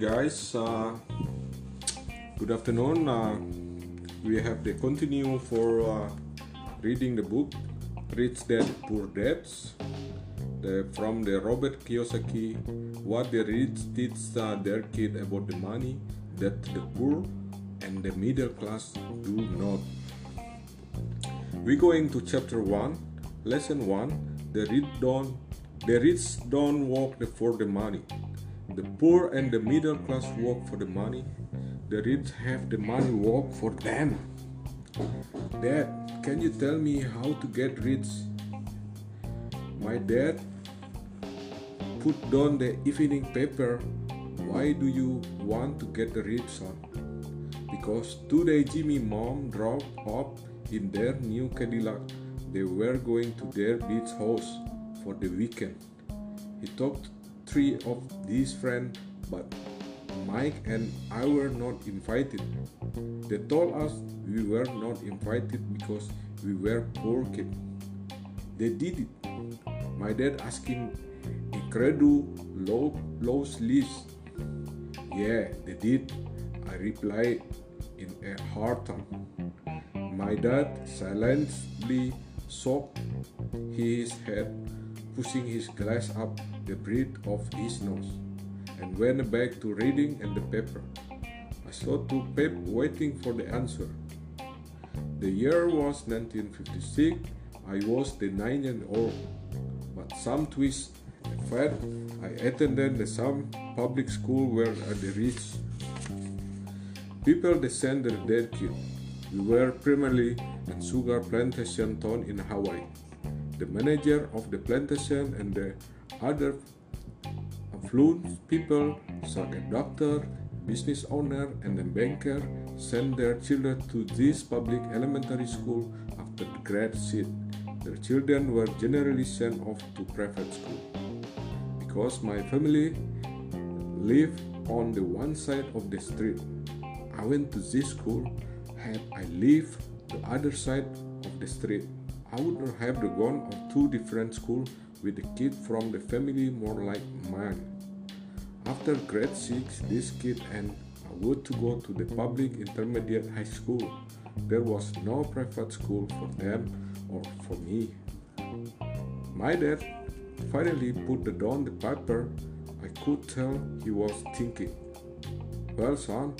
guys. Uh, good afternoon. Uh, we have the continue for uh, reading the book Rich Dad Poor Dads the, from the Robert Kiyosaki. What the rich teach uh, their kid about the money that the poor and the middle class do not. We going to chapter one, lesson one. The rich don't the rich don't work for the money. The poor and the middle class work for the money. The rich have the money work for them. Dad, can you tell me how to get rich? My dad put down the evening paper. Why do you want to get the rich, son? Because today Jimmy mom drove up in their new Cadillac. They were going to their beach house for the weekend. He talked three of these friends, but Mike and I were not invited. They told us we were not invited because we were poor kids. They did it. My dad asking incredible low lows list. Yeah, they did. I replied in a hard tone. My dad silently shook his head, pushing his glass up the bridge of his nose, and went back to reading and the paper. I saw to Pep waiting for the answer. The year was 1956. I was the nine year old, but some twist and fact I attended the some public school where the rich people descended their kid. We were primarily a sugar plantation town in Hawaii. The manager of the plantation and the other affluent people, such a doctor, business owner, and a banker, sent their children to this public elementary school after the grade seat. Their children were generally sent off to private school. Because my family lived on the one side of the street, I went to this school. Had I lived the other side of the street, I would not have gone to two different schools with a kid from the family more like mine. After grade 6, this kid and I would to go to the public intermediate high school. There was no private school for them or for me. My dad finally put the down the paper. I could tell he was thinking. Well, son,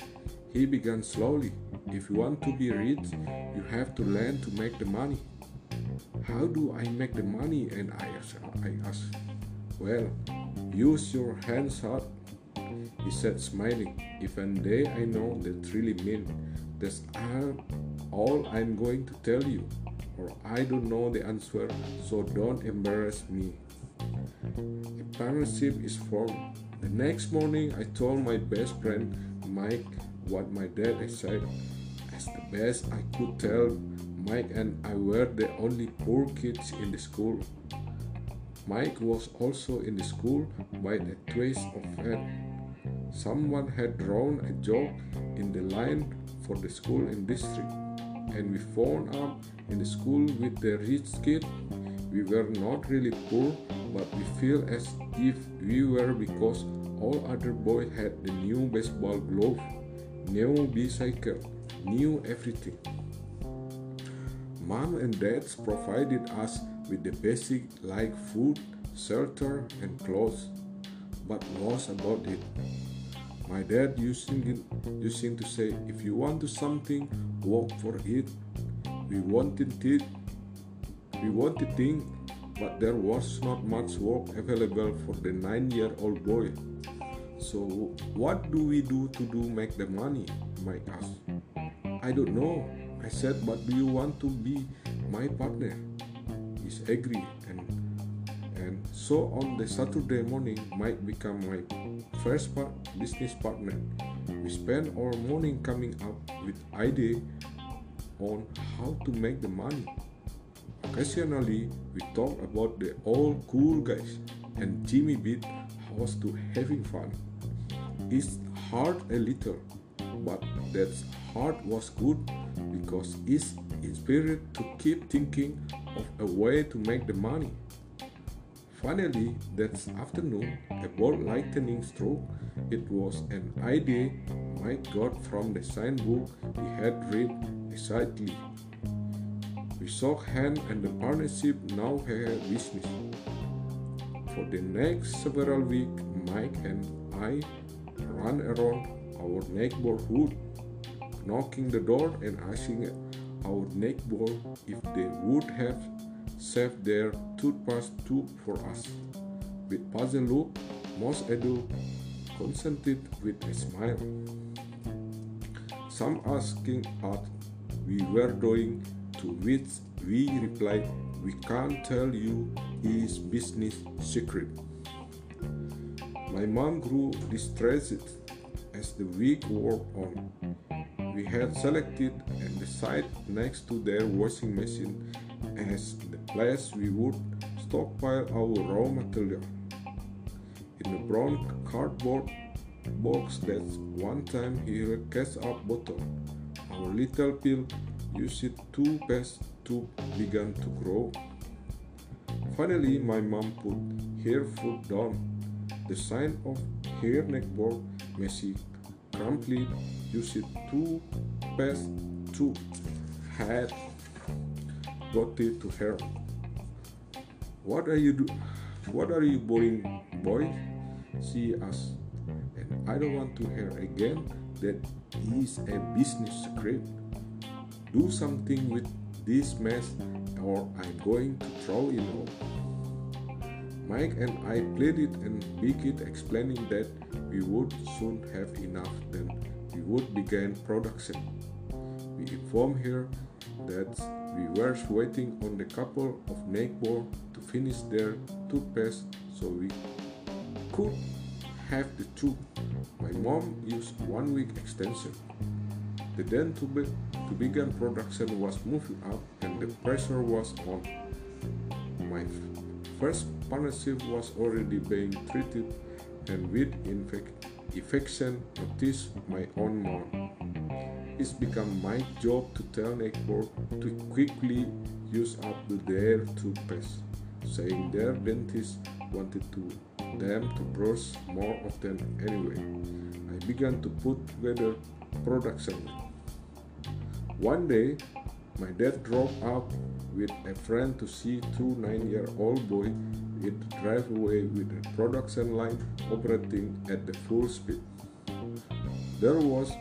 he began slowly. If you want to be rich, you have to learn to make the money. How do I make the money? And I asked, I asked Well, use your hands hard. He said, smiling. Even they I know that really mean. That's all I'm going to tell you. Or I don't know the answer, so don't embarrass me. A partnership is formed. The next morning, I told my best friend Mike what my dad had said. As the best I could tell, Mike and I were the only poor kids in the school. Mike was also in the school by the twist of fate. Someone had drawn a joke in the line for the school in district, and we found up in the school with the rich kid. We were not really poor, but we feel as if we were because all other boys had the new baseball glove, new bicycle, new everything. Mom and dad provided us with the basic like food, shelter, and clothes, but was about it. My dad it, using to say, if you want to something, work for it. We wanted it, we wanted thing, but there was not much work available for the nine-year-old boy. So what do we do to do make the money? Mike asked. I don't know. I said, but do you want to be my partner? He's agree and and so on the Saturday morning, Mike become my first part, business partner. We spent our morning coming up with idea on how to make the money. Occasionally, we talk about the old cool guys, and Jimmy Beat was to having fun. It's hard a little, but that hard was good because it's inspired to keep thinking of a way to make the money. Finally, that afternoon, a bolt lightning stroke. It was an idea Mike got from the sign book he had read excitedly. We shook hands and the partnership now had business. For the next several weeks, Mike and I ran around our neighborhood, knocking the door and asking our neighbor if they would have saved their toothpaste tube for us. With puzzled look, most adults consented with a smile. Some asking what we were doing, to which we replied, We can't tell you his business secret. My mom grew distressed as the week wore on. We had selected the site next to their washing machine as the place we would stockpile our raw material. In a brown cardboard box that one time he cast up bottle, our little pill used it to pass to began to grow. Finally, my mom put her foot down. The sign of her neckboard, messy, crumply, used to pass to had got it to her. What are you do? What are you boring boy? She asked, and I don't want to hear again that is a business secret. Do something with this mess, or I'm going to throw it out. Mike and I played it and began explaining that we would soon have enough, then we would begin production. We informed her that we were waiting on the couple of neighbors to finish their toothpaste so we could have the tube. My mom used one week extension. The then to, be, to begin production was moving up and the pressure was on. My first partnership was already being treated and with infect, infection noticed my own mom it's become my job to tell neighbors to quickly use up their toothpaste, saying their dentist wanted to them to brush more often anyway. I began to put together production. One day, my dad drove up with a friend to see two nine-year-old boy in the driveway with the production line operating at the full speed. There was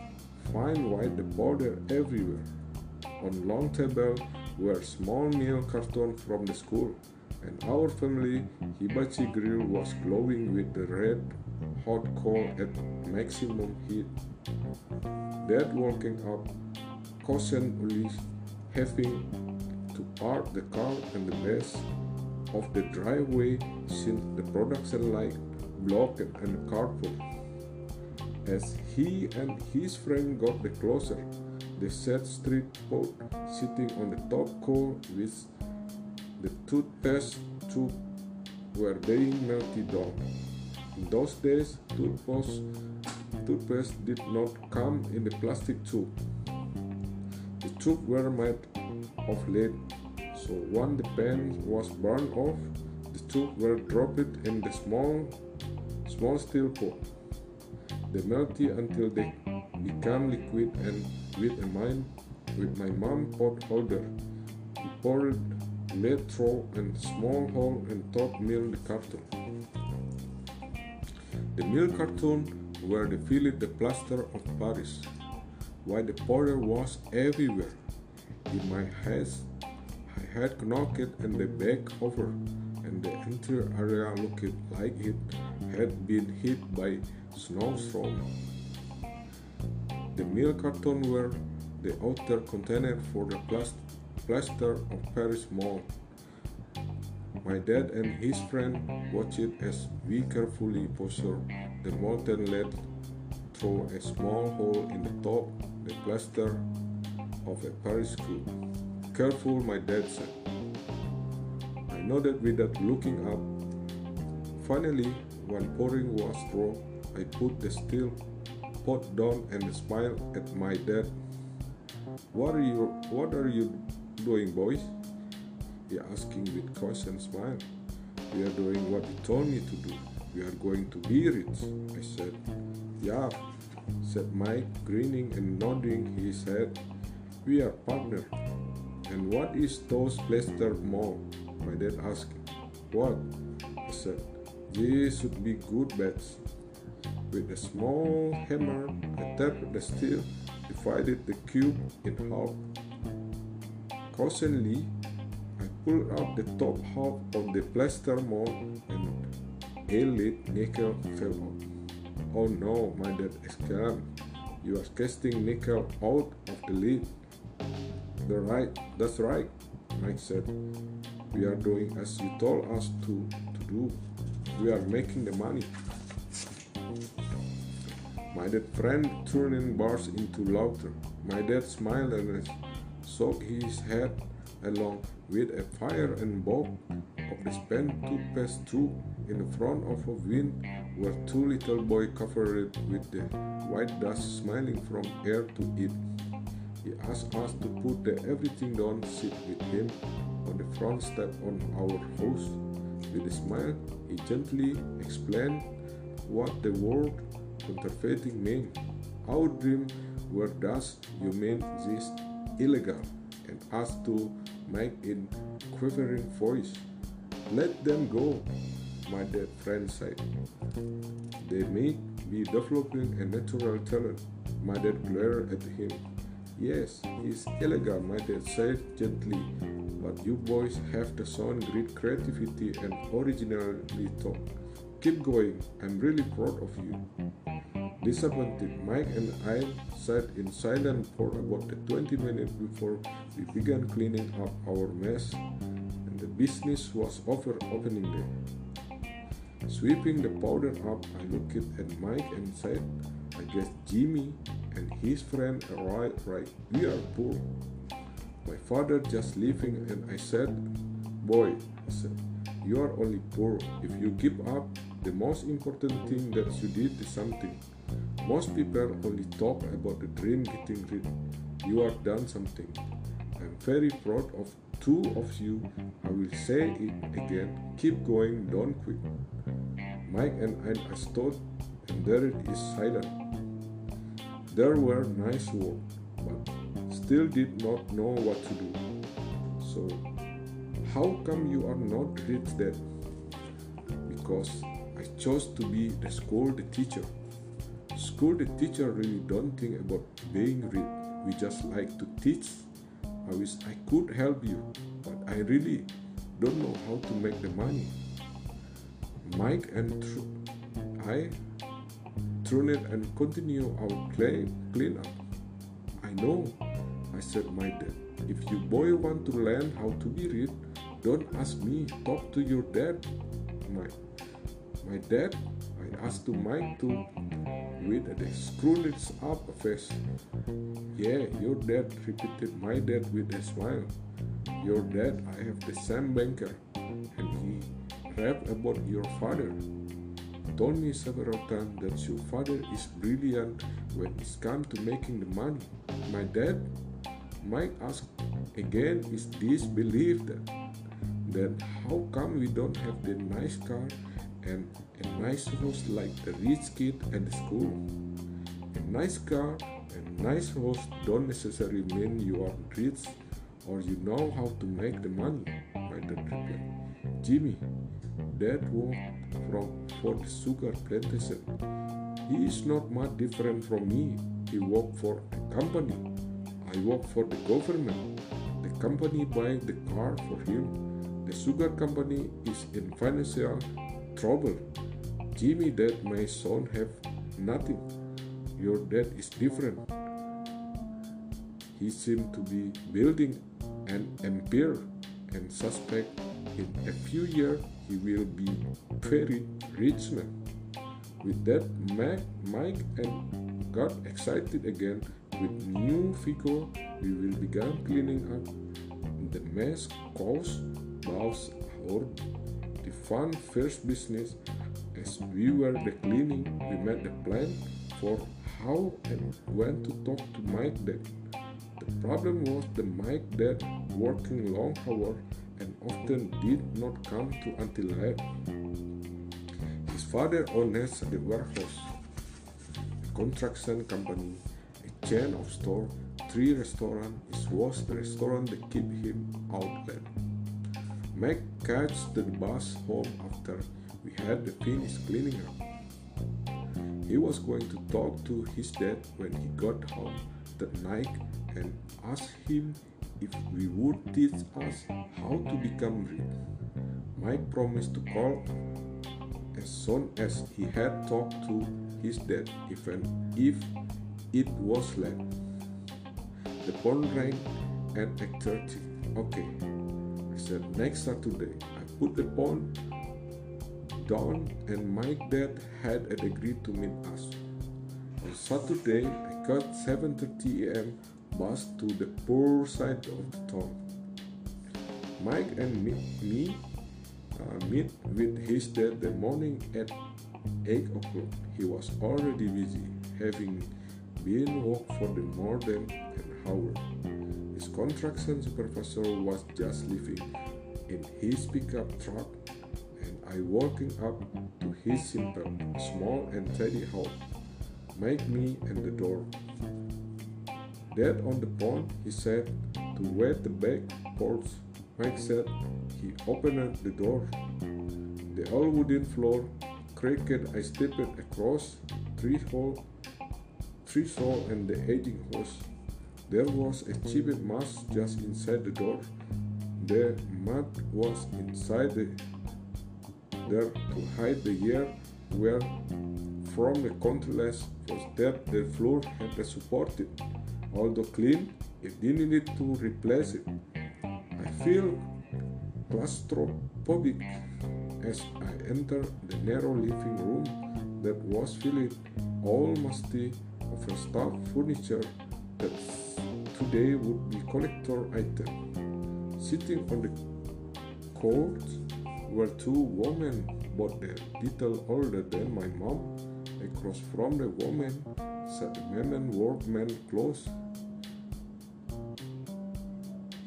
fine white border everywhere. On long table were small meal cartons from the school, and our family hibachi grill was glowing with the red hot coal at maximum heat. Dad walking up cautiously, having to park the car in the base of the driveway since the production line blocked and carpool. As he and his friend got the closer, the sad street pot sitting on the top coal with the toothpaste tube were being melted down. In those days, toothpaste, toothpaste did not come in the plastic tube. Tube were made of lead, so when the pen was burned off, the tube were dropped in the small, small steel pot. They melted until they became liquid and with a mine with my mom pot holder. We poured lead through a small hole and top milk the carton. The milk carton where they filled the plaster of Paris, while the powder was everywhere. In my hands, I had knocked and the bag over, and the entire area looked like it had been hit by snowstorm. The milk carton were the outer container for the plaster of Paris Mall. My dad and his friend watched it as we carefully pushed the molten lead through a small hole in the top, the plaster of a Paris school. Careful, my dad said. I nodded without looking up. Finally, when pouring was through, I put the steel pot down and smiled at my dad. What are you what are you doing, boys? He asking with caution smile. We are doing what you told me to do. We are going to be rich. I said, Yeah, said Mike, grinning and nodding his head. We are partners. And what is those Plaster Mall? My dad asked. What? I said, These should be good bets. With a small hammer, I tapped the steel, divided the cube in half. Cautiously, I pulled out the top half of the plaster mold and a lead nickel fell out. Oh no, my dad exclaimed. You are casting nickel out of the lid. The right, that's right, Mike said. We are doing as you told us to, to do. We are making the money. My dead friend turning bars into laughter. My dad smiled and shook his head along with a fire and bulb of the span spent toothpaste tube in the front of a wind where two little boys covered with the white dust smiling from ear to ear. He asked us to put the everything down, sit with him on the front step on our house. With a smile, he gently explained what the word counterfeiting meant. Our dream were thus you mean this illegal and asked to make in quivering voice. Let them go, my dear friend said. They may be developing a natural talent. My dad glared at him. Yes, he's elegant, my dad said gently, but you boys have the shown great creativity and originality. talk. Keep going, I'm really proud of you. Disappointed, Mike and I sat in silence for about 20 minutes before we began cleaning up our mess, the business was over opening day. Sweeping the powder up, I looked at Mike and said, I guess Jimmy and his friend are right. We are poor. My father just leaving, and I said, Boy, I said, you are only poor. If you give up, the most important thing that you did is something. Most people only talk about the dream getting rich. You have done something. I'm very proud of two of you. I will say it again. Keep going, don't quit. Mike and I stood, and there it is silent. There were nice words, but still did not know what to do. So, how come you are not rich then? Because I chose to be the school the teacher. School the teacher really don't think about being rich. We just like to teach. I wish I could help you, but I really don't know how to make the money. Mike and tr- I tune it and continue our clean, clean up. I know, I said my dad. If you boy want to learn how to be rich, don't ask me, talk to your dad. Mike. My dad, Asked to Mike to with a screwed up face. Yeah, your dad repeated my dad with a smile. Your dad, I have the same banker, and he rapped about your father told me several times that your father is brilliant when it's come to making the money. My dad might ask again, is this belief that how come we don't have the nice car and a nice house like the rich kid at the school? A nice car and nice house don't necessarily mean you are rich or you know how to make the money. Dad replied, Jimmy, Dad worked from for the sugar plantation. He is not much different from me. He worked for a company. I work for the government. The company buy the car for him. The sugar company is in financial trouble. Jimmy, dad, my son have nothing. Your dad is different. He seemed to be building an empire and suspect in a few years he will be very rich man. With that, Mac, Mike and got excited again. With new figure, we will begin cleaning up the mess caused by our fun first business. As we were the cleaning, we made the plan for how and when to talk to Mike dad. The problem was the Mike dad working long hours and often did not come to until late. His father owns the warehouse, a construction company, a chain of stores, three restaurants. It was the restaurant that kept him out late. Mike catched the bus home after we had finished cleaning up. He was going to talk to his dad when he got home that night and ask him if we would teach us how to become rich. Mike promised to call as soon as he had talked to his dad, even if it was late. The phone rang at 8.30. Okay, Said next Saturday. I put the phone down and Mike dad had agreed to meet us. On Saturday, I got 7.30 am bus to the poor side of the town. Mike and me, me uh, meet with his dad the morning at 8 o'clock. He was already busy, having been work for the more than an hour. His construction supervisor was just leaving in his pickup truck, and I walking up to his simple, small, and tidy house. Make me and the door. Dad on the phone, he said to wet the back porch. Mike said he opened the door. The old wooden floor creaked. I stepped across three hole, three saw and the aging horse. There was a chipped mask just inside the door. The mud was inside the, there to hide the year where from the countless that the floor had supported. Although clean, it didn't need to replace it. I feel claustrophobic as I enter the narrow living room that was filled almost of stuffed furniture that today would be collector item. Sitting on the court were two women, both a little older than my mom. Across from the woman sat a man in workman clothes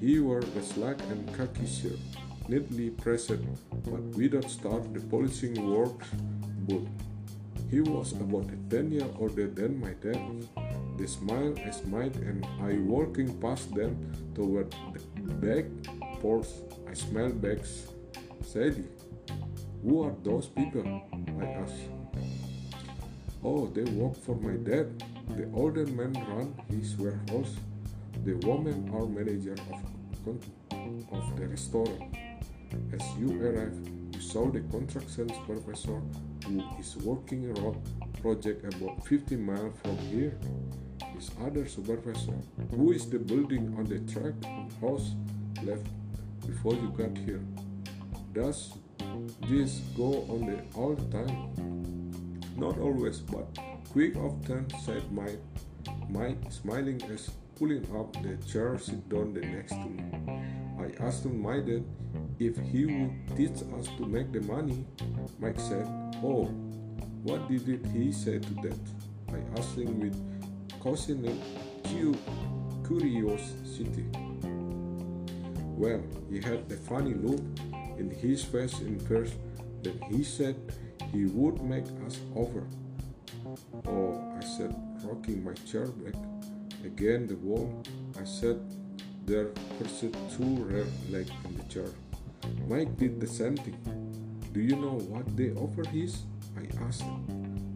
he wore a slack and khaki shirt, neatly pressed, but without start the polishing work boot. He was about a ten year older than my dad. They smiled as Mike and I walking past them toward the back porch. I smelled bags. Sadie, who are those people? I asked. Oh, they work for my dad. The older man ran his warehouse. The woman are manager of of the restaurant. As you arrive, you saw the construction supervisor who is working a project about 50 miles from here. His other supervisor, who is the building on the track house left before you got here. Does this go on the all the time? Not always, but quick often, said Mike, Mike smiling as pulling up the chair sit down the next to me. I asked him my dad if he would teach us to make the money. Mike said, Oh, what did it he say to that? I asked him with cautious curiosity. Well, he had a funny look in his face in first, then he said he would make us over. Oh, I said, rocking my chair back Again the wall. I said, there first two rare legs in the chair. Mike did the same thing. Do you know what they offer is? I asked.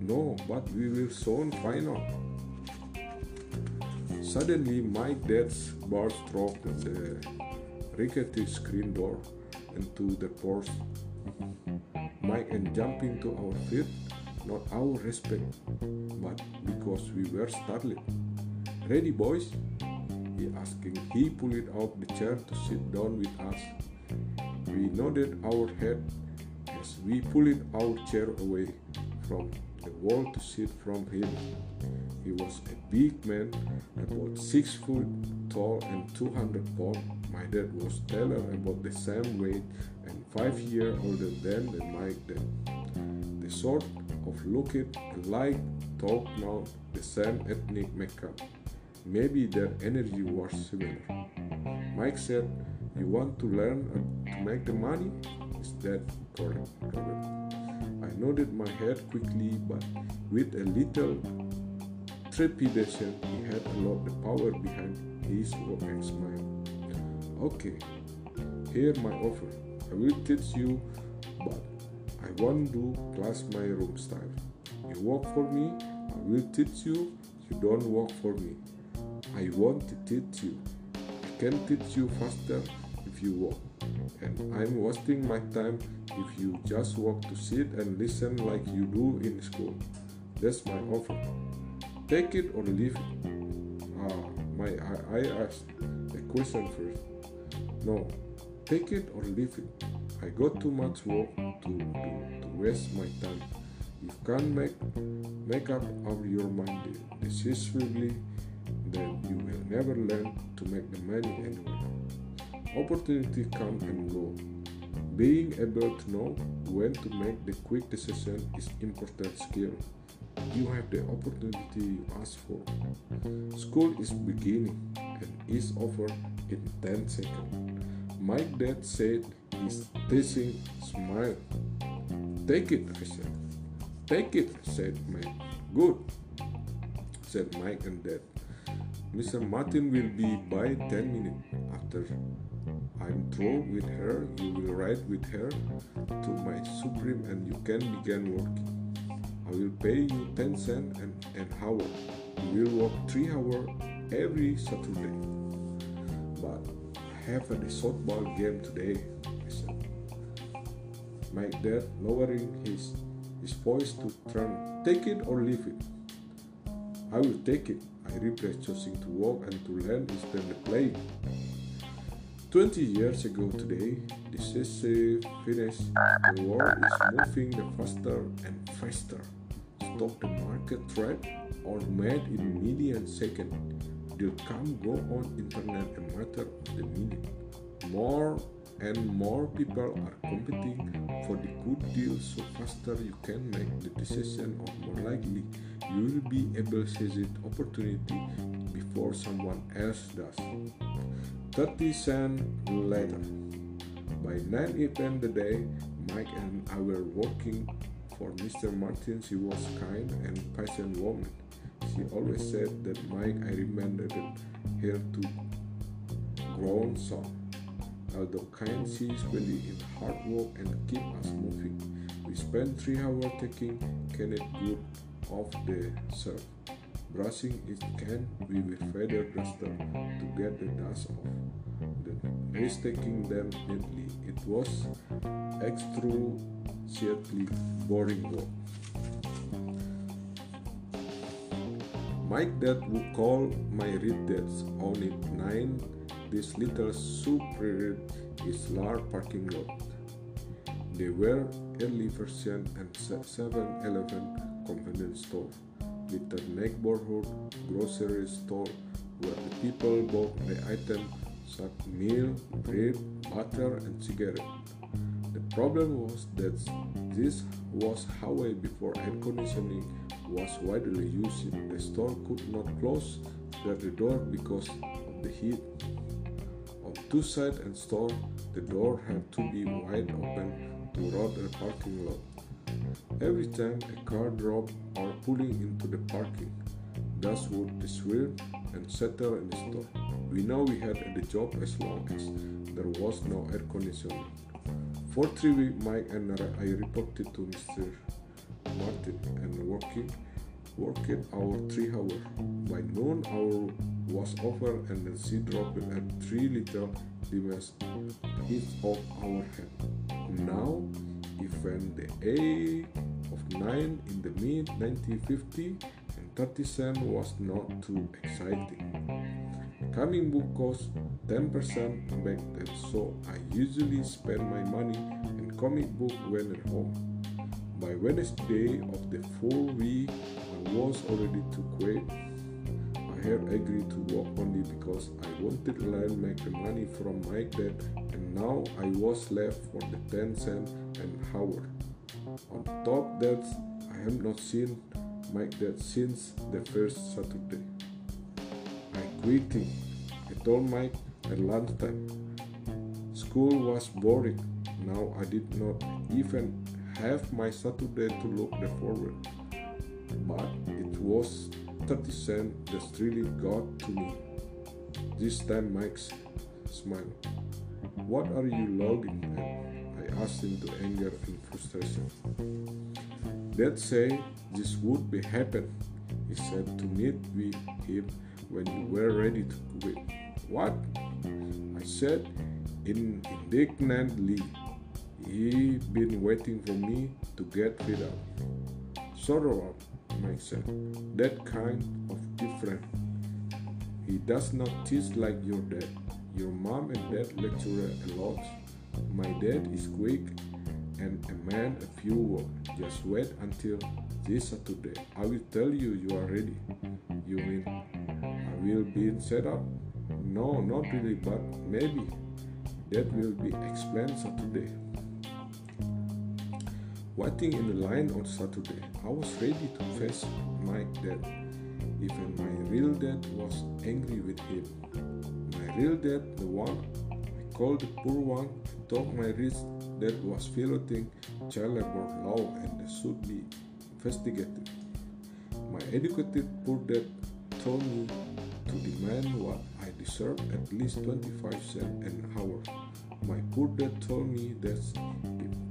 No, but we will soon find out. Suddenly, my dad's bar struck the rickety screen door into the porch. Mike and jumping to our feet, not our respect, but because we were startled. Ready, boys? He asking. He pulled out the chair to sit down with us. We nodded our head we pulled our chair away from the wall to sit from him. He was a big man, about six foot tall and 200 pounds. My dad was taller, about the same weight and five years older than Mike then. The sort of looked alike, talk now the same ethnic makeup. Maybe their energy was similar. Mike said, You want to learn to make the money? That correct? I nodded my head quickly, but with a little trepidation. He had a lot of power behind his work and smile. Okay, here my offer. I will teach you, but I won't do class my room style. You work for me, I will teach you. You don't work for me. I want to teach you. I can teach you faster if you walk. And I'm wasting my time if you just walk to sit and listen like you do in school. That's my offer. Take it or leave it. Ah, my I, I asked a question first. No, take it or leave it. I got too much work to to waste my time. You can't make make up of your mind decisively, then you will never learn to make the money anyway. Opportunity come and go. Being able to know when to make the quick decision is important skill. You have the opportunity you ask for. School is beginning and is over in 10 seconds. My dad said his teasing smile. Take it, I said. Take it, said Mike. Good, said Mike and Dad. Mr. Martin will be by 10 minutes. After I'm through with her, you will ride with her to my supreme and you can begin working. I will pay you 10 cents an, an hour. You will work 3 hours every Saturday. But I have a softball game today, I said. My dad, lowering his, his voice to turn, take it or leave it. I will take it. I replied, choosing to walk and to learn instead of playing. 20 years ago today, decisive finish, the world is moving faster and faster. Stop the market trap or made in million second. You come go on internet a matter of the minute. More and more people are competing for the good deal so faster you can make the decision or more likely you will be able to seize the opportunity before someone else does. 30 cents later by 9 a.m. the day mike and i were working for mr martin she was kind and patient woman she always said that mike i reminded her to grown son although kind she really in hard work and keep us moving. We spent three hours taking Kenneth Good off the surf, brushing its can be with feather duster to get the dust off, then restaking them neatly. It was excruciatingly boring work. Mike dad would call my read dads on it nine this little super is large parking lot. They were early version and 7-Eleven convenience store, little neighborhood grocery store where the people bought the items such as meal, bread, butter, and cigarette. The problem was that this was highway before air conditioning was widely used. The store could not close the door because of the heat On two sides and store, the door had to be wide open to road the parking lot. Every time a car drove or pulling into the parking, dust would disappear and settle in the store. We know we had the job as long as there was no air conditioning. For three weeks, Mike and I reported to Mr. Martin and working worked our three hours. By noon, our was over, and the she dropped at three little limits each off our head. Now, even the age of nine in the mid 1950 and 30 cents was not too exciting. Coming book cost 10% back then, so I usually spend my money in comic book when at home. By Wednesday of the full week, I was already to quit. I agreed to work only because I wanted to the money from my dad and now I was left for the 10 cent an hour. On top that I have not seen my dad since the first Saturday. I quitting. I told Mike at lunchtime. School was boring. Now I did not even have my Saturday to look forward. But it was 30 cents that really got to me. This time Mike smiled. What are you logging at? I asked him to anger and frustration. Dad say this would be happen. He said to meet with him when you were ready to quit. What? I said indignantly. He been waiting for me to get rid of. Sort of, Said. That kind of different. He does not teach like your dad. Your mom and dad lecture a lot. My dad is quick and a man a few words. Just wait until this Saturday. I will tell you you are ready. You mean I will be set up? No, not really, but maybe. That will be explained Saturday. Waiting in the line on Saturday, I was ready to face my dad. Even my real dad was angry with him. My real dad, the one I called the poor one, told my rich dad was violating child labor law and should be investigated. My educated poor dad told me to demand what I deserve at least 25 cents an hour. My poor dad told me that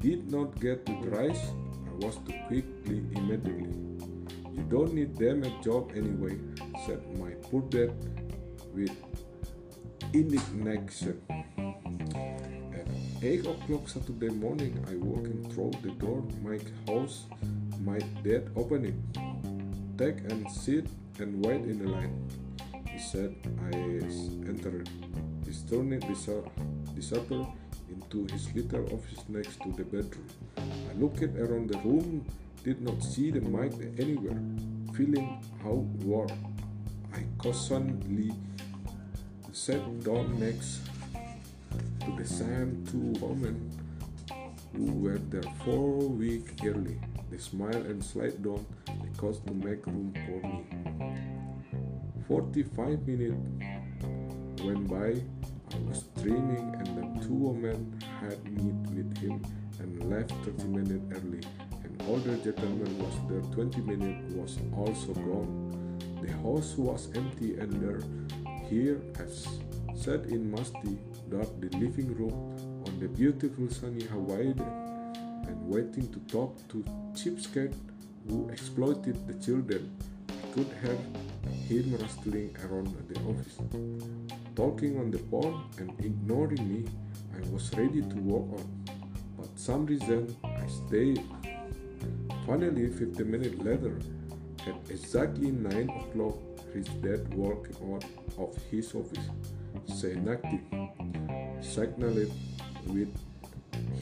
did not get the rice, I was to quickly immediately. You don't need them a job anyway, said my poor dad with indignation. At 8 o'clock Saturday morning, I walking through the door my house. My dad opened it. Take and sit and wait in the line. He said I entered. He turned shutter into his little office next to the bedroom. I looked around the room, did not see the mic anywhere. Feeling how warm, I cautiously sat down next to the same two women who were there four weeks early. They smiled and slid down couch to make room for me. 45 minutes went by. I was dreaming, and the two women had met with him and left 30 minutes early. An older gentleman was there 20 minutes, was also gone. The house was empty, and there, here, as said in musty, dark the living room on the beautiful sunny Hawaii and waiting to talk to cheapskate who exploited the children. I could hear him rustling around the office, talking on the phone and ignoring me. I was ready to walk on, but some reason I stayed. Finally, 15 minutes later, at exactly 9 o'clock, his dad walked out of his office, saying signaled with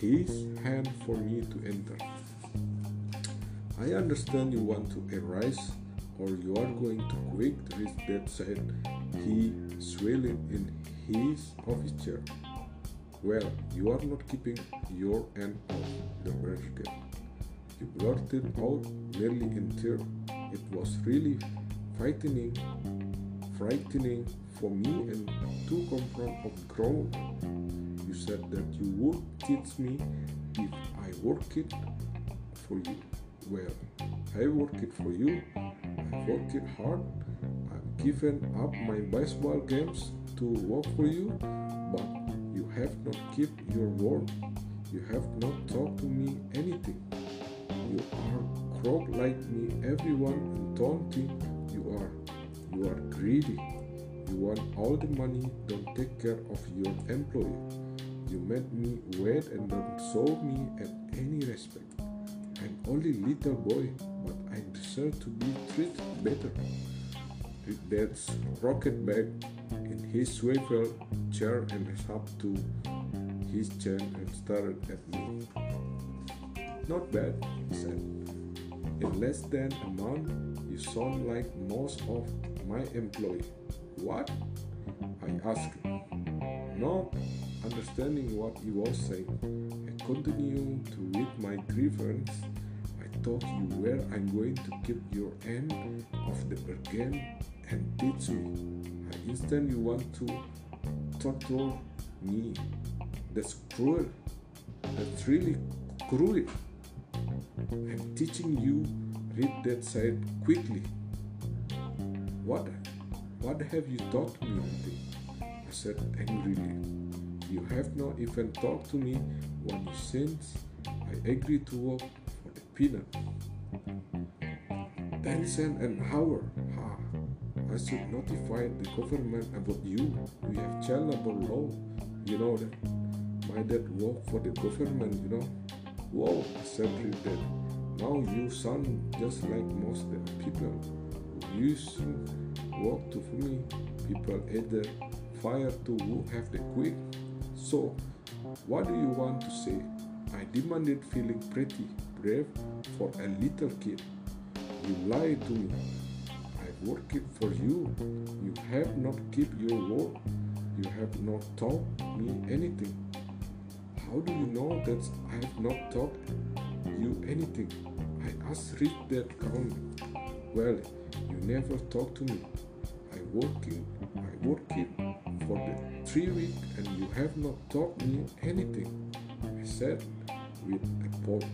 his hand for me to enter. I understand you want to arise or you are going to quit, his dad said. He swayed in his office chair. Well, you are not keeping your end of the barricade. He blurted out nearly in tears. It was really frightening, frightening for me and to come from a grown. You said that you would teach me if I work it for you. Well, I work it for you. I worked it hard. I've given up my baseball games to work for you, but you have not kept your word. You have not talked to me anything. You are crook like me. Everyone don't think you are. You are greedy. You want all the money. Don't take care of your employee. You made me wait and don't show me at any respect. I'm only little boy, but I deserve to be treated better. Dad's rocket back in his swivel chair and up to his chin and stared at me. Not bad, he said. In less than a month, you sound like most of my employees. What? I asked, not understanding what he was saying. I continued to read my grievance. I told you where I'm going to keep your end of the bargain and teach me. I understand you want to torture me. That's cruel. That's really cruel. I'm teaching you read that side quickly. What what have you taught me, auntie? I said angrily. You have not even talked to me one since I agreed to work for the peanut. Ten cents an hour. I should notify the government about you. We have child labor law. You know that. My dad worked for the government, you know. Whoa, I said that. Now you sound just like most people used to work to for me. People either fire to who have the quick. So, what do you want to say? I demanded, feeling pretty brave for a little kid. You lied to me. Worked for you. You have not kept your word. You have not taught me anything. How do you know that I have not taught you anything? I asked rich dad calmly. Well, you never talk to me. I working, I working for the three weeks and you have not taught me anything. I said with a pause.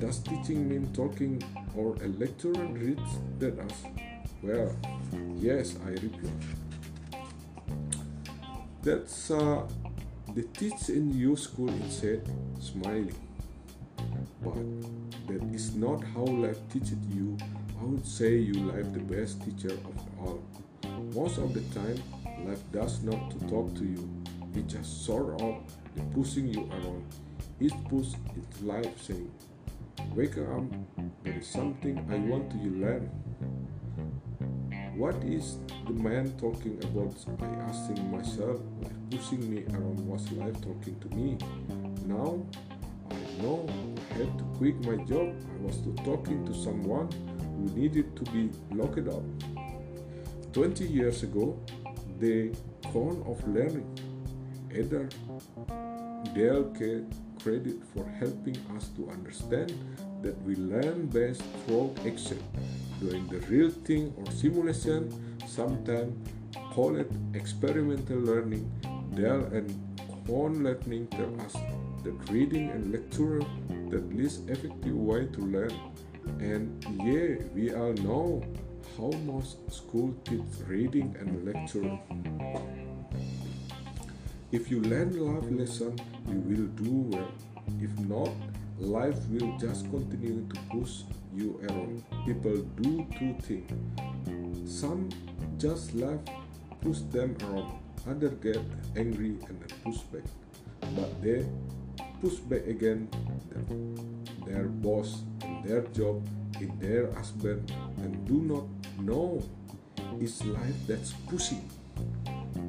Does teaching mean talking or a lecturer reads that us? Well, yes, I repeat. That's uh, the teacher in your school, it said, smiling. But that is not how life teaches you. I would say you life the best teacher of all. Most of the time, life does not to talk to you. It just sort of pushing you around. It push its life saying, Wake up, there is something I want to you to learn. What is the man talking about? I asking myself, pushing me around was life talking to me. Now I know I had to quit my job. I was to talking to someone who needed to be locked up. 20 years ago, the con of learning. Edgar Dale credit for helping us to understand that we learn best through action doing the real thing or simulation, sometimes call it experimental learning. Dell and Kohn learning tell us that reading and lecture the least effective way to learn. And yeah, we all know how most school teach reading and lecture. If you learn life lesson, you will do well. If not, life will just continue to push you around. People do two things. Some just laugh, push them around. other get angry and push back. But they push back again their boss in their job, in their husband, and do not know it's life that's pushing.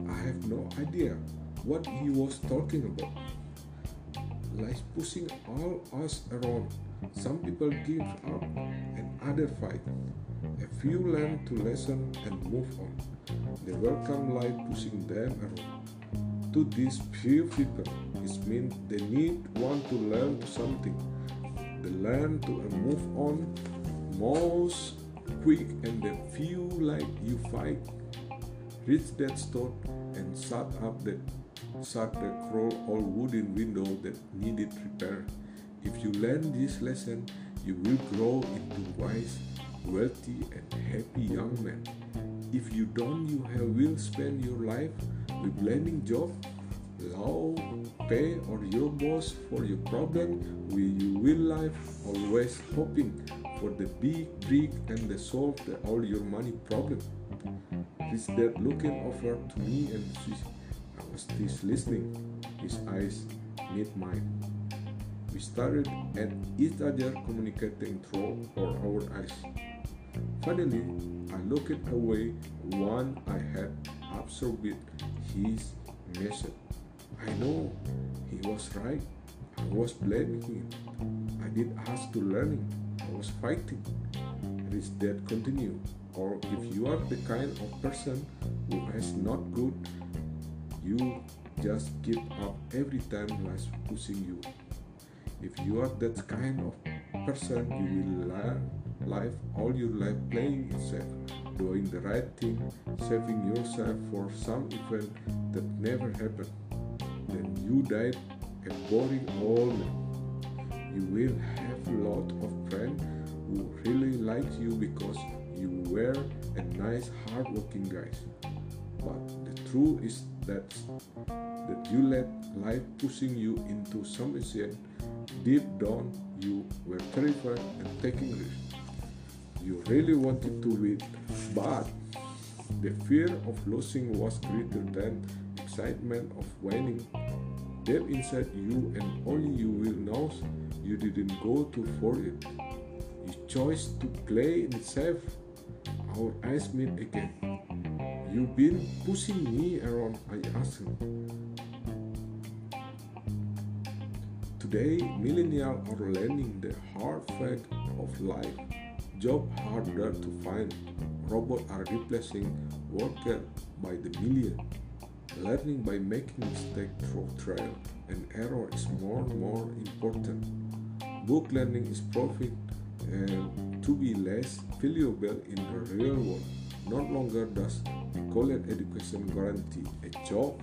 I have no idea what he was talking about. Life pushing all us around some people give up and others fight. A few learn to listen and move on. They welcome life pushing them around. To these few people, it means they need one to learn something. They learn to move on most quick and the few like you fight. Rich dad store and shut up the shut the crawl all wooden window that needed repair. If you learn this lesson, you will grow into wise, wealthy, and happy young man. If you don't, you have, will spend your life with learning job, low pay, or your boss for your problem. You will life always hoping for the big break and the solve the, all your money problem. His dad looking over to me and she, I was still listening. His eyes meet mine. We stared at each other communicating through our eyes. Finally, I looked away when I had absorbed his message. I know he was right. I was blaming him. I did ask to learning. I was fighting. His dad continue. Or if you are the kind of person who has not good, you just give up every time life pushing you. If you are that kind of person, you will learn life all your life playing it safe, doing the right thing, saving yourself for some event that never happened. then you died a boring old man. You will have a lot of friends who really like you because you were a nice, hardworking guy. But the truth is that that you let life pushing you into some extent. Deep down, you were terrified and taking risks. You really wanted to win, but the fear of losing was greater than excitement of winning. Deep inside you, and only you will know you didn't go to for it. You chose to play it safe. Our eyes meet again. You've been pushing me around, I asked. Today, millennials are learning the hard fact of life. Job harder to find. Robots are replacing workers by the million. Learning by making mistakes through trial and error is more and more important. Book learning is profit and to be less valuable in the real world. No longer does college education guarantee a job.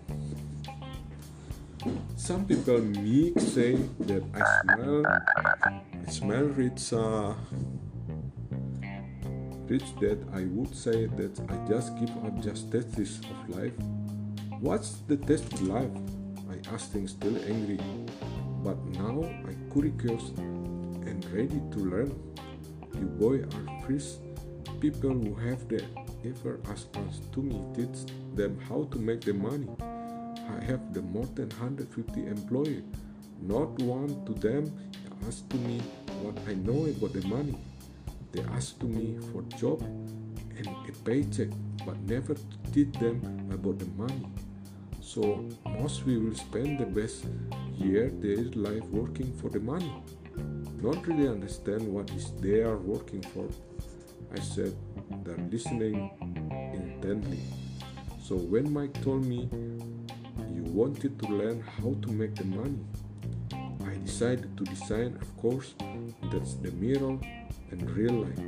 Some people may say that I smell, I smell rich, uh, rich that I would say that I just give up just tastes of life. What's the taste of life? I asked him still angry, but now I curious and ready to learn. You boy are first people who have the ever ask us to me teach them how to make the money. I have the more than 150 employees. Not one to them asked to me what I know about the money. They asked to me for job and a paycheck, but never teach them about the money. So most we will spend the best year their life working for the money. Not really understand what is they are working for. I said they're listening intently. So when Mike told me wanted to learn how to make the money, I decided to design a course that's the mirror and real life.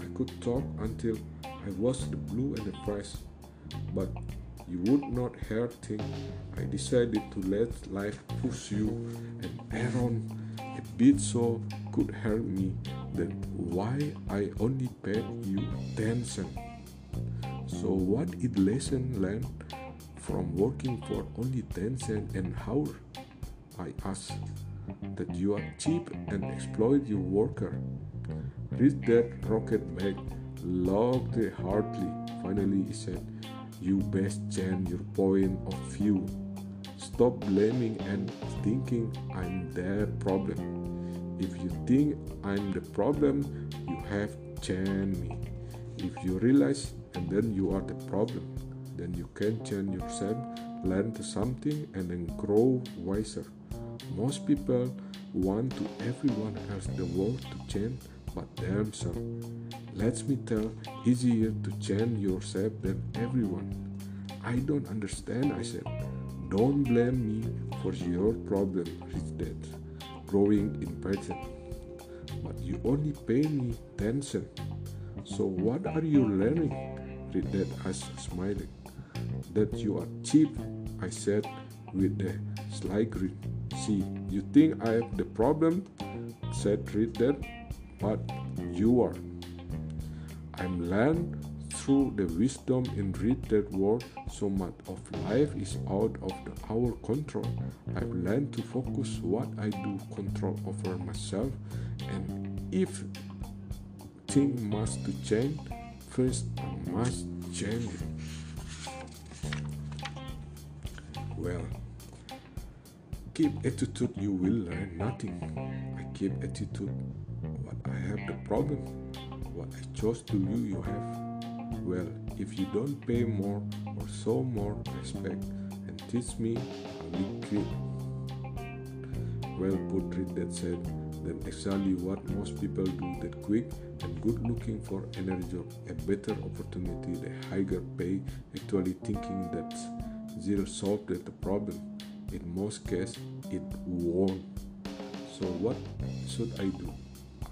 I could talk until I was the blue and the price, but you would not hear thing. I decided to let life push you and Aaron a bit so could hurt me. Then why I only paid you ten cents? So what is lesson learned from working for only ten cents an hour? I asked that you are cheap and exploit your worker. Rich dad rocket back, laughed heartily. Finally, he said, You best change your point of view. Stop blaming and thinking I'm their problem. If you think I'm the problem, you have changed me. If you realize and then you are the problem, then you can change yourself, learn something, and then grow wiser. Most people want to everyone else the world to change but themselves. Let me tell, easier to change yourself than everyone. I don't understand, I said. Don't blame me for your problem, Rich Dad, growing impatient. But you only pay me 10 cents. So what are you learning? Rich asked, smiling. That you are cheap, I said with a sly grin. See, you think I have the problem? said Dad but you are. I'm learned through the wisdom in that word so much of life is out of the, our control. I've learned to focus what I do control over myself and if thing must to change, first I must change it. Well, keep attitude you will learn nothing. I keep attitude What I have the problem. What I chose to you, you have. Well, if you don't pay more or show more respect and teach me, I will quit. Well put, rich dad said, then exactly what most people do that quick and good looking for energy a better opportunity, the higher pay, actually thinking that zero solved the problem. In most cases, it won't. So what should I do?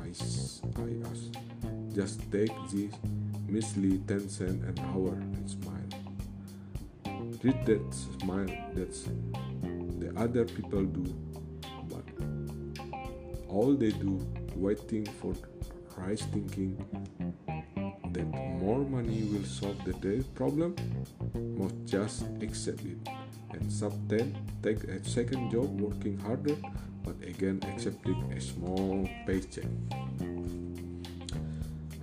I, I asked. Just take this measly 10 cents an hour and smile. Rich dad smile, that's the other people do, but all they do waiting for rice thinking that more money will solve the day problem must just accept it and sometimes take a second job working harder but again accepting a small paycheck.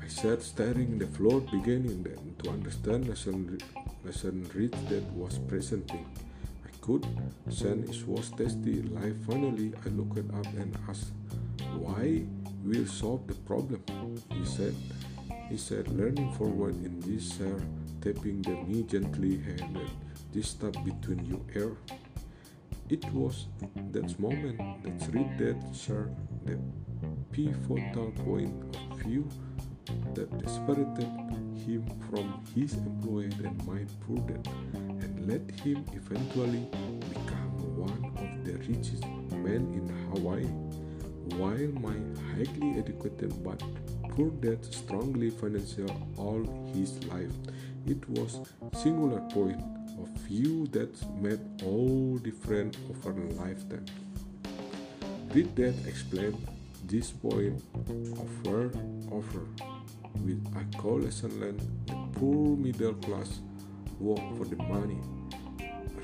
I sat staring in the floor beginning then to understand lesson, lesson rich that was presenting. I could sense it was tasty life finally I looked up and asked why we'll solve the problem. He said he said leaning forward in this chair tapping the knee gently handed this step between you air. It was that moment that rich dad share the pivotal point of view that separated him from his employer and my prudent and let him eventually become one of the richest men in Hawaii, while my highly educated but poor dad strongly financial all his life. It was singular point of view that made all different over a lifetime. Did that explain this point over over with a lesson learned the poor middle class work for the money.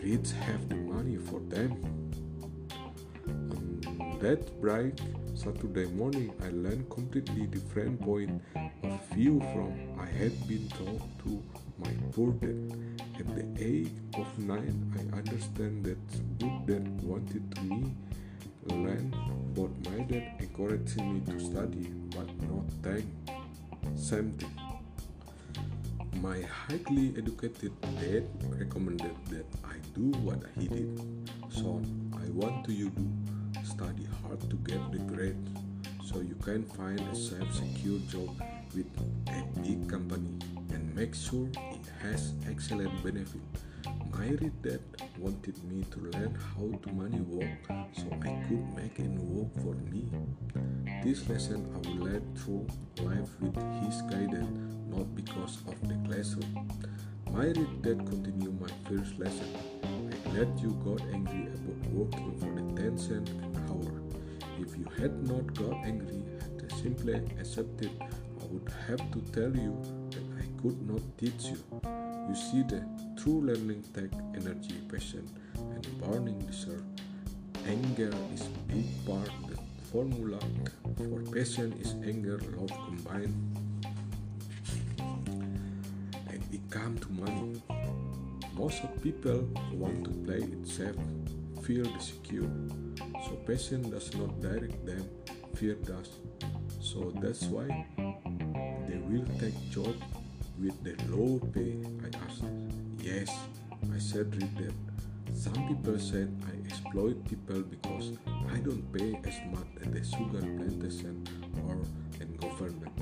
Rich have the money for them. That bright Saturday morning, I learned completely different point of view from I had been taught to my poor dad. At the age of nine, I understand that good dad wanted to me learn, but my dad encouraged me to study, but not think. Same thing. My highly educated dad recommended that I do what he did. Son, I want to you do study hard to get the grade so you can find a safe, secure job with a big company and make sure it has excellent benefit. My dad wanted me to learn how to money work so I could make it work for me. This lesson I will learn through life with his guidance, not because of the classroom. My dad continued my first lesson. I let you got angry about working for the 10 cent you had not got angry and simply accepted, I would have to tell you that I could not teach you. You see, the true learning take energy, passion, and burning desire. Anger is big part. of The formula for passion is anger, love combined. And it comes to money. Most of people want to play it safe, feel secure. So passion does not direct them, fear does. So that's why they will take job with the low pay. I asked. Yes, I said rich dad. Some people said I exploit people because I don't pay as much at the sugar plantation or in government.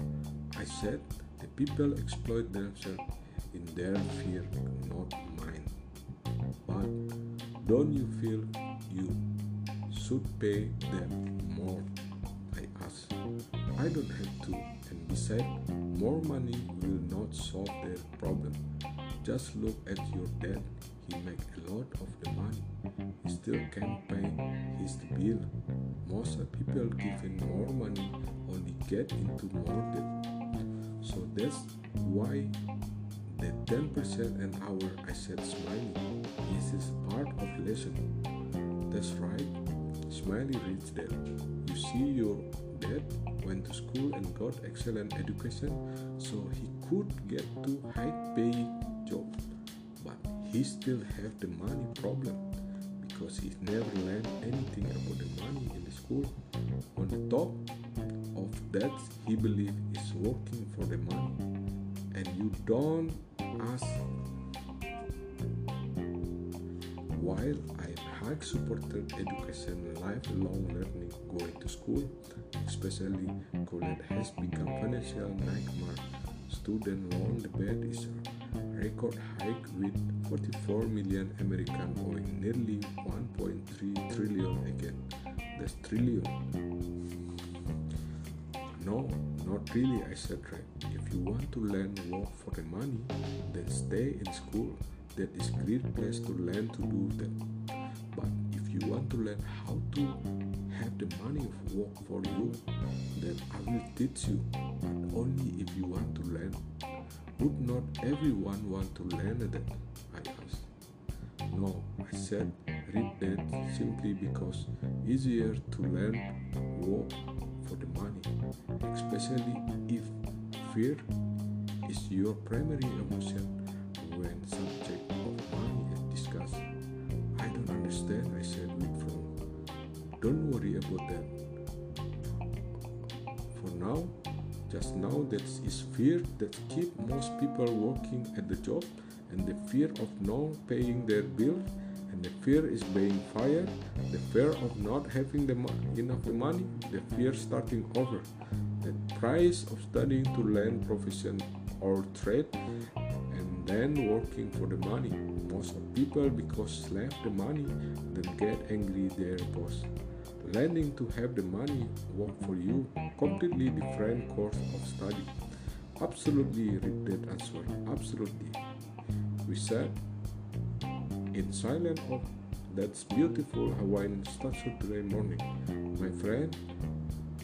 I said the people exploit themselves in their fear, not mine. But don't you feel you should pay them more? I asked. I don't have to, and besides, more money will not solve their problem. Just look at your dad. He make a lot of the money. He still can't pay his bill. Most people given more money only get into more debt. So that's why the 10% an hour I said smiling. This is part of lesson. That's right. Smiley reads that. You see your dad went to school and got excellent education so he could get to high paying job. But he still have the money problem because he never learned anything about the money in the school. On the top of that, he believe is working for the money, and you don't ask. While I hard supported education, lifelong learning, going to school, especially college, has become a financial nightmare. Student loan debt is a record high with 44 million American owing nearly 1.3 trillion again. That's trillion. No, not really, I said right. If you want to learn work for the money, then stay in school. That is great place to learn to do that. But if you want to learn how to have the money of work for you, then I will teach you, but only if you want to learn. Would not everyone want to learn that? I asked. No, I said, rich dad simply because easier to learn work for the money, especially if fear is your primary emotion when subject I said. Don't worry about that. For now, just now that is fear that keep most people working at the job and the fear of not paying their bills and the fear is being fired the fear of not having the mo- enough money the fear starting over the price of studying to learn profession or trade then working for the money. Most of people because left the money then get angry their boss. Learning to have the money work for you completely different course of study. Absolutely rich dad answer absolutely. We said in silent of that's beautiful Hawaiian statue today morning. My friend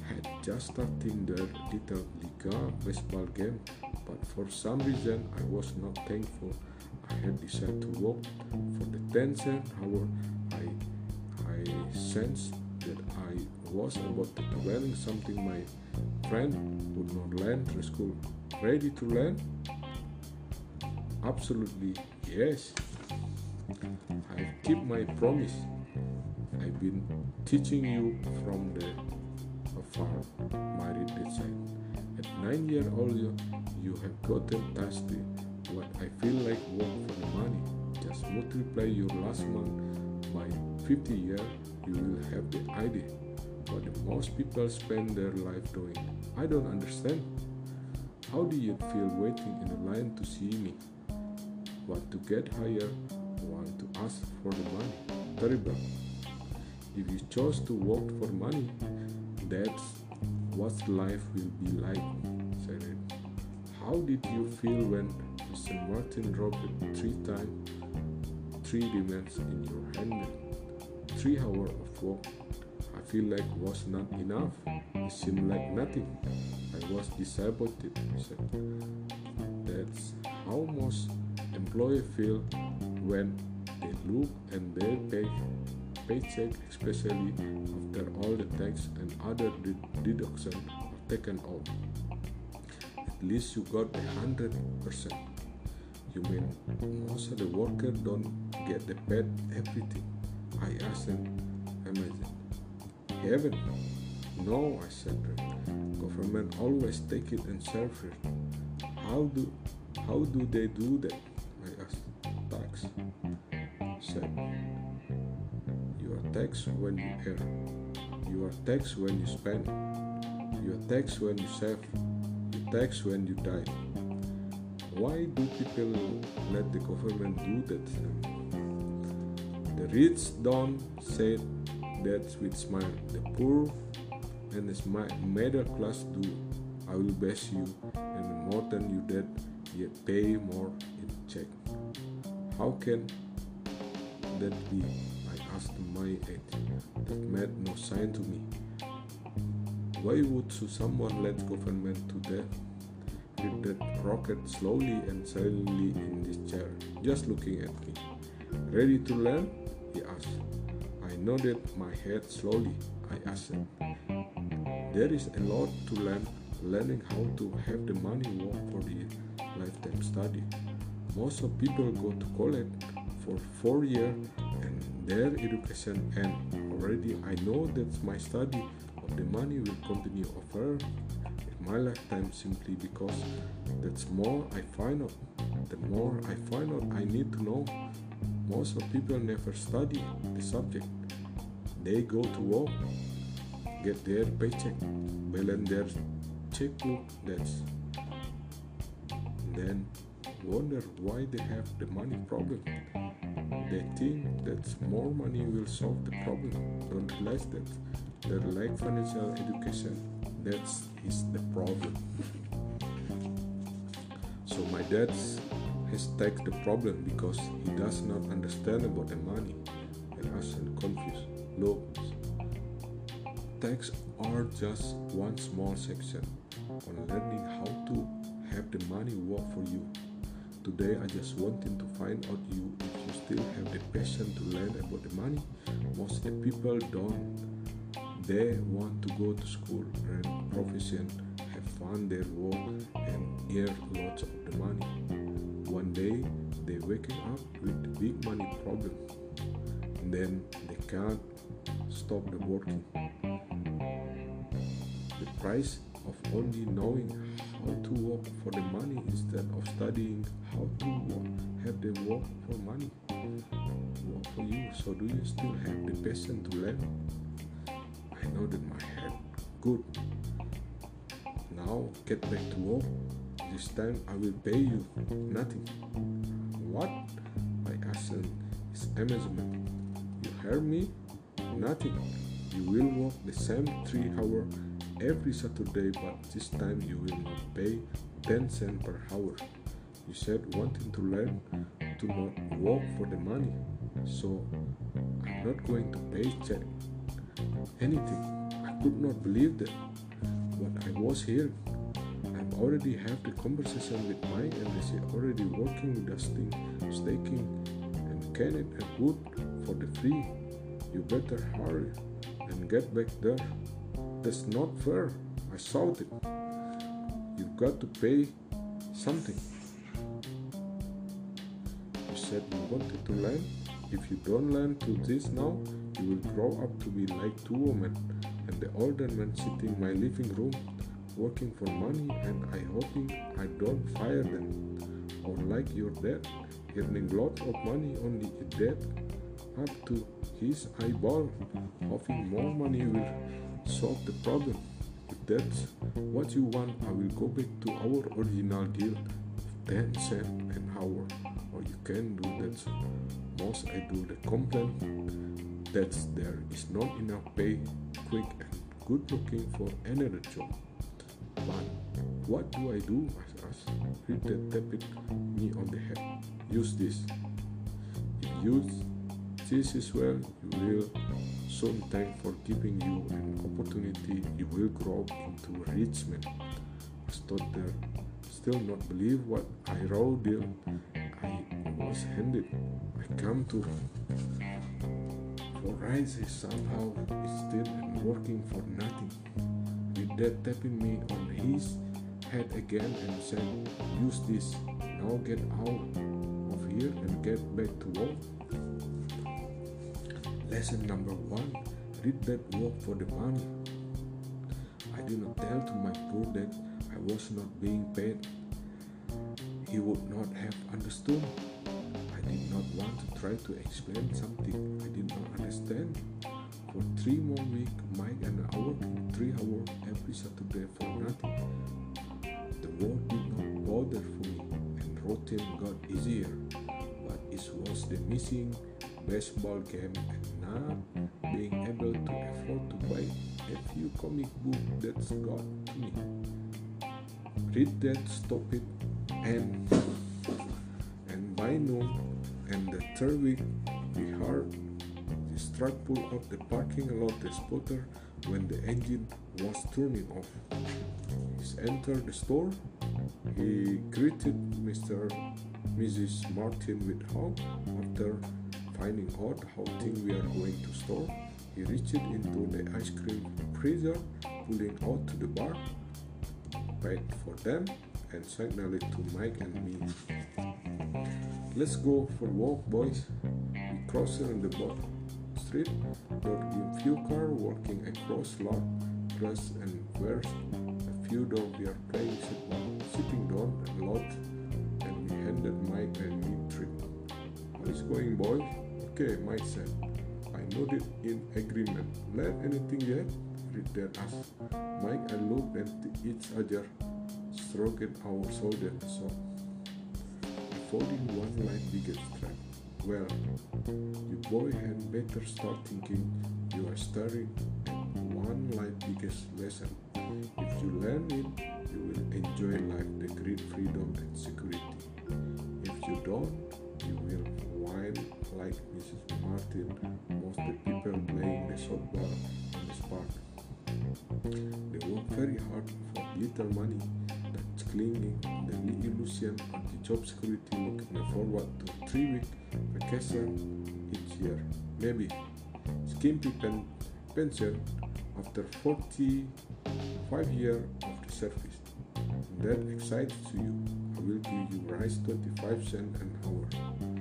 had just starting their little Liga baseball game, but for some reason I was not thankful. I had decided to walk for the 10 cent hour. I, I sensed that I was about to learn something my friend would not learn through school. Ready to learn? Absolutely yes. I keep my promise. I've been teaching you from the afar, the child. At nine years old, you, have gotten thirsty. What I feel like work for the money. Just multiply your last month by 50 years, you will have the idea what the most people spend their life doing. I don't understand. How do you feel waiting in the line to see me? Want to get higher? Want to ask for the money? Terrible. If you chose to work for money, that's what life will be like, said it. How did you feel when Mr. Martin dropped it three times, three demands in your hand, three hours of work? I feel like was not enough. It seemed like nothing. I was disappointed. Said. That's how most employees feel when they look and they pay paycheck, especially after all the tax and other deductions are taken off. At least you got a hundred percent. You mean most of the workers don't get the paid everything? I asked them, amazing. Heaven? No, I said. Government always take it and serve it. How do how do they do that? Are taxed when you earn. You are taxed when you spend. You are taxed when you save. You tax when you die. Why do people let the government do that? The rich don't say that with smile. The poor and the middle class do. I will bless you, and more than you did, yet pay more in check. How can that be? My aunt. That made no sign to me. Why would someone let government do that? Did that rocket slowly and silently in this chair, just looking at me. Ready to learn? He asked. I nodded my head slowly. I asked. There is a lot to learn, learning how to have the money work for the lifetime study. Most of people go to college for four years their education and already I know that my study of the money will continue over in my lifetime simply because that's more I find out. The more I find out I need to know. Most of people never study the subject. They go to work get their paycheck, balance their checkbook debts, then wonder why they have the money problem. They think that more money will solve the problem. Don't realize that they lack financial education. That is the problem. So my dad has taken the problem because he does not understand about the money and us confused. Look, tax are just one small section on learning how to have the money work for you. Today I just wanted to find out you if you still have the passion to learn about the money. Most of the people don't. They want to go to school, learn profession, have fun their work and earn lots of the money. One day they waking up with big money problem. And then they can't stop the working. The price of only knowing to work for the money instead of studying how to work, have the work for money work for you. So do you still have the passion to learn? I know that my head good. Now get back to work. This time I will pay you nothing. What? My accent is amazement. You heard me? Nothing. You will work the same three hour every Saturday, but this time you will not pay 10 cents per hour. You said wanting to learn to not work for the money, so I'm not going to pay check anything. I could not believe that what I was here. I already have the conversation with Mike and say already working with dusting, staking, and it and wood for the free. You better hurry and get back there. That's not fair. I shouted. You've got to pay something. You said you wanted to learn. If you don't learn to this now, you will grow up to be like two women and the older man sitting in my living room working for money and I hoping I don't fire them. Or like your dad, earning lots of money only a debt up to his eyeball, hoping more money will solve the problem. If that's what you want, I will go back to our original deal of 10 cents an hour. Or you can do that. Most I do the complaint that there is not enough pay, quick and good looking for another job. But what do I do? I asked. Rich dad tapped me on the head. Use this. If you use this as well, you will soon thank for giving you an opportunity. You will grow into a rich man. There, still not believe what I wrote there. I was handed. I come to for rise somehow still and working for nothing. With that tapping me on his head again and said, Use this. Now get out of here and get back to work. Lesson number one rich dad work for the money. I did not tell to my poor dad I was not being paid. He would not have understood. I did not want to try to explain something I did not understand. For three more weeks, Mike and I worked three hours every Saturday for nothing. The work did not bother for me, and routine got easier. But it was the missing baseball game being able to afford to buy a few comic books that's got me. Rich dad, stop it, and and by noon and the third week we heard the truck pull up the parking lot the spotter when the engine was turning off. He entered the store. He greeted Mr. Mrs. Martin with hug after finding out how things we are going to store. He reached into the ice cream freezer, pulling out to the bar, paid for them, and signaled it to Mike and me. Let's go for a walk, boys. We crossed on the boat street. There were few cars walking across lot, grass and where a few dogs were playing sitting down a lot, and we handed Mike and me trip. How is going, boys? Okay, said. I nodded in agreement. Learn anything yet? That asked. Mike and looked at each other, stroked our shoulder. So, folding one light biggest track. Well, you boy had better start thinking you are staring at one light biggest lesson. If you learn it, you will enjoy life, the great freedom and security. If you don't, you will like Mrs. Martin, most the people playing the softball in this park. They work very hard for little money that's clinging the illusion of the job security looking forward to three week vacation each year. Maybe skimpy pen- pension after 45 years of the service. That excites you. I will give you rice 25 cents an hour.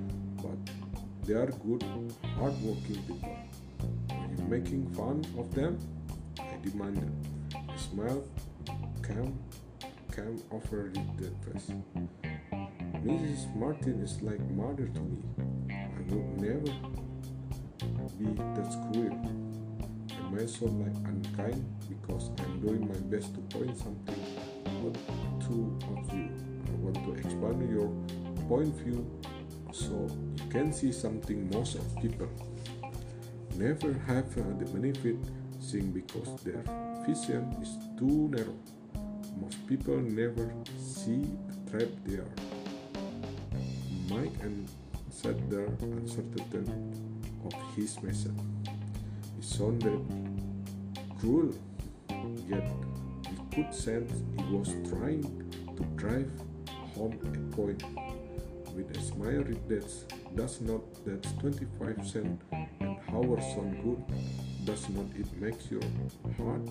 They are good, hard-working people. Are you making fun of them? I demanded. A smile came, came over the face. Mrs. Martin is like mother to me. I would never be that cruel. I may sound like unkind because I'm doing my best to point something out to of you. I want to expand your point of view so you can see something most of people never have uh, the benefit seeing because their vision is too narrow. Most people never see the trap they are. Mike and said there uncertainty of his message. It sounded cruel, yet we could sense he was trying to drive home a point. With a smile that does not that's 25 cents an hour sound good, does not it makes your heart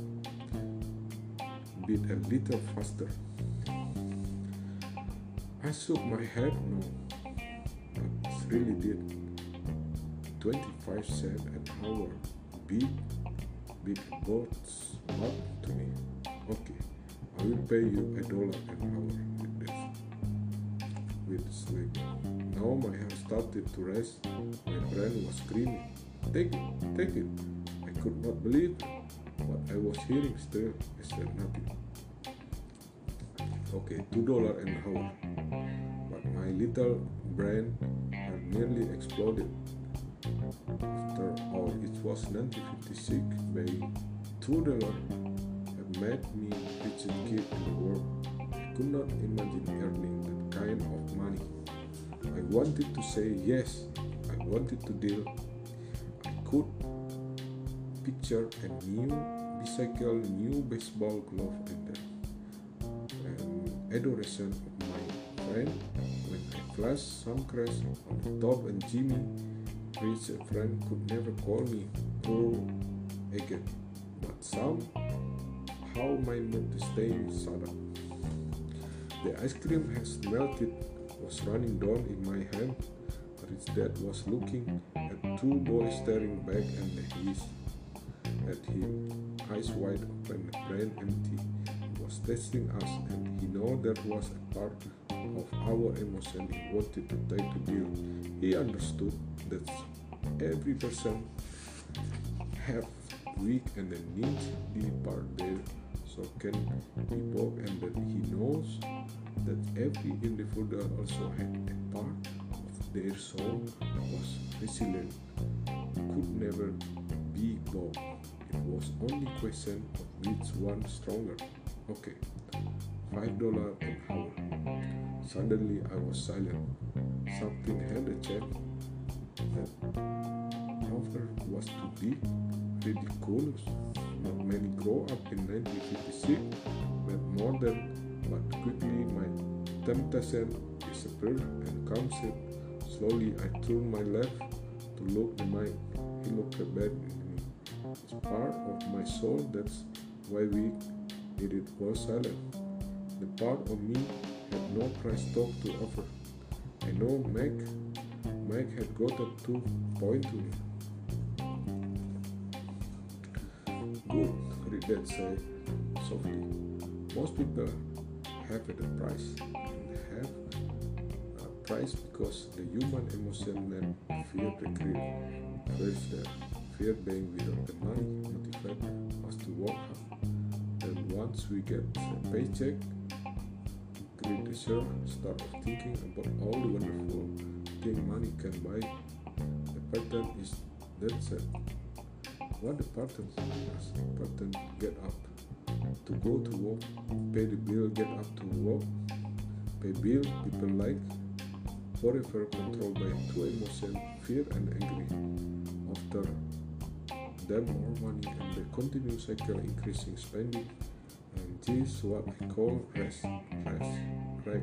beat a little faster? I shook my head no, but really did. 25 cents an hour beat beat both up to me. Okay, I will pay you a dollar an hour with. Sleep. Now my hair started to rise. My brain was screaming. Take it, take it. I could not believe what I was hearing still. I said nothing. Okay, two dollar an hour. But my little brain had nearly exploded. After all, it was 1956, paying two dollar had made me richest kid in the world. I could not imagine earning kind of money. I wanted to say yes. I wanted to deal. I could picture a new bicycle, new baseball glove, and the um, adoration of my friend when I flashed some crash on top and Jimmy Rich a friend could never call me poor again. But somehow how my mood stayed shut up. The ice cream has melted, was running down in my hand. Rich dad was looking at two boys staring back and his at him, eyes wide open, brain empty. He was testing us, and he know that was a part of our emotion he wanted to take to deal. He understood that every person have weak and the need be part there can both and that he knows that every individual also had a part of their soul that was resilient. Could never be both it was only question of which one stronger. Okay five dollar an hour. Suddenly i was silent. Something had a check that offer was to be ridiculous. Many grow up in 1956, but more than, but quickly my temptation disappeared and comes it. Slowly I turned my left to look at my he looked bad in me. It's part of my soul that's why we did it was silent. The part of me had no price talk to offer. I know Meg Mike had got a two point to me. Good, rich dad said softly. Most people have a price and have a price because the human emotion and fear the greed. First, the fear being without the money motivate us to work hard. Then once we get a paycheck, greed share start thinking about all the wonderful thing money can buy. The pattern is that said. What the pattern is. Pattern get up, to go to work, pay the bill, get up to work, pay bill, people like, forever controlled by two emotions, fear and anger. After them more money and the continuous cycle increasing spending and this is what I call rest, rest, right.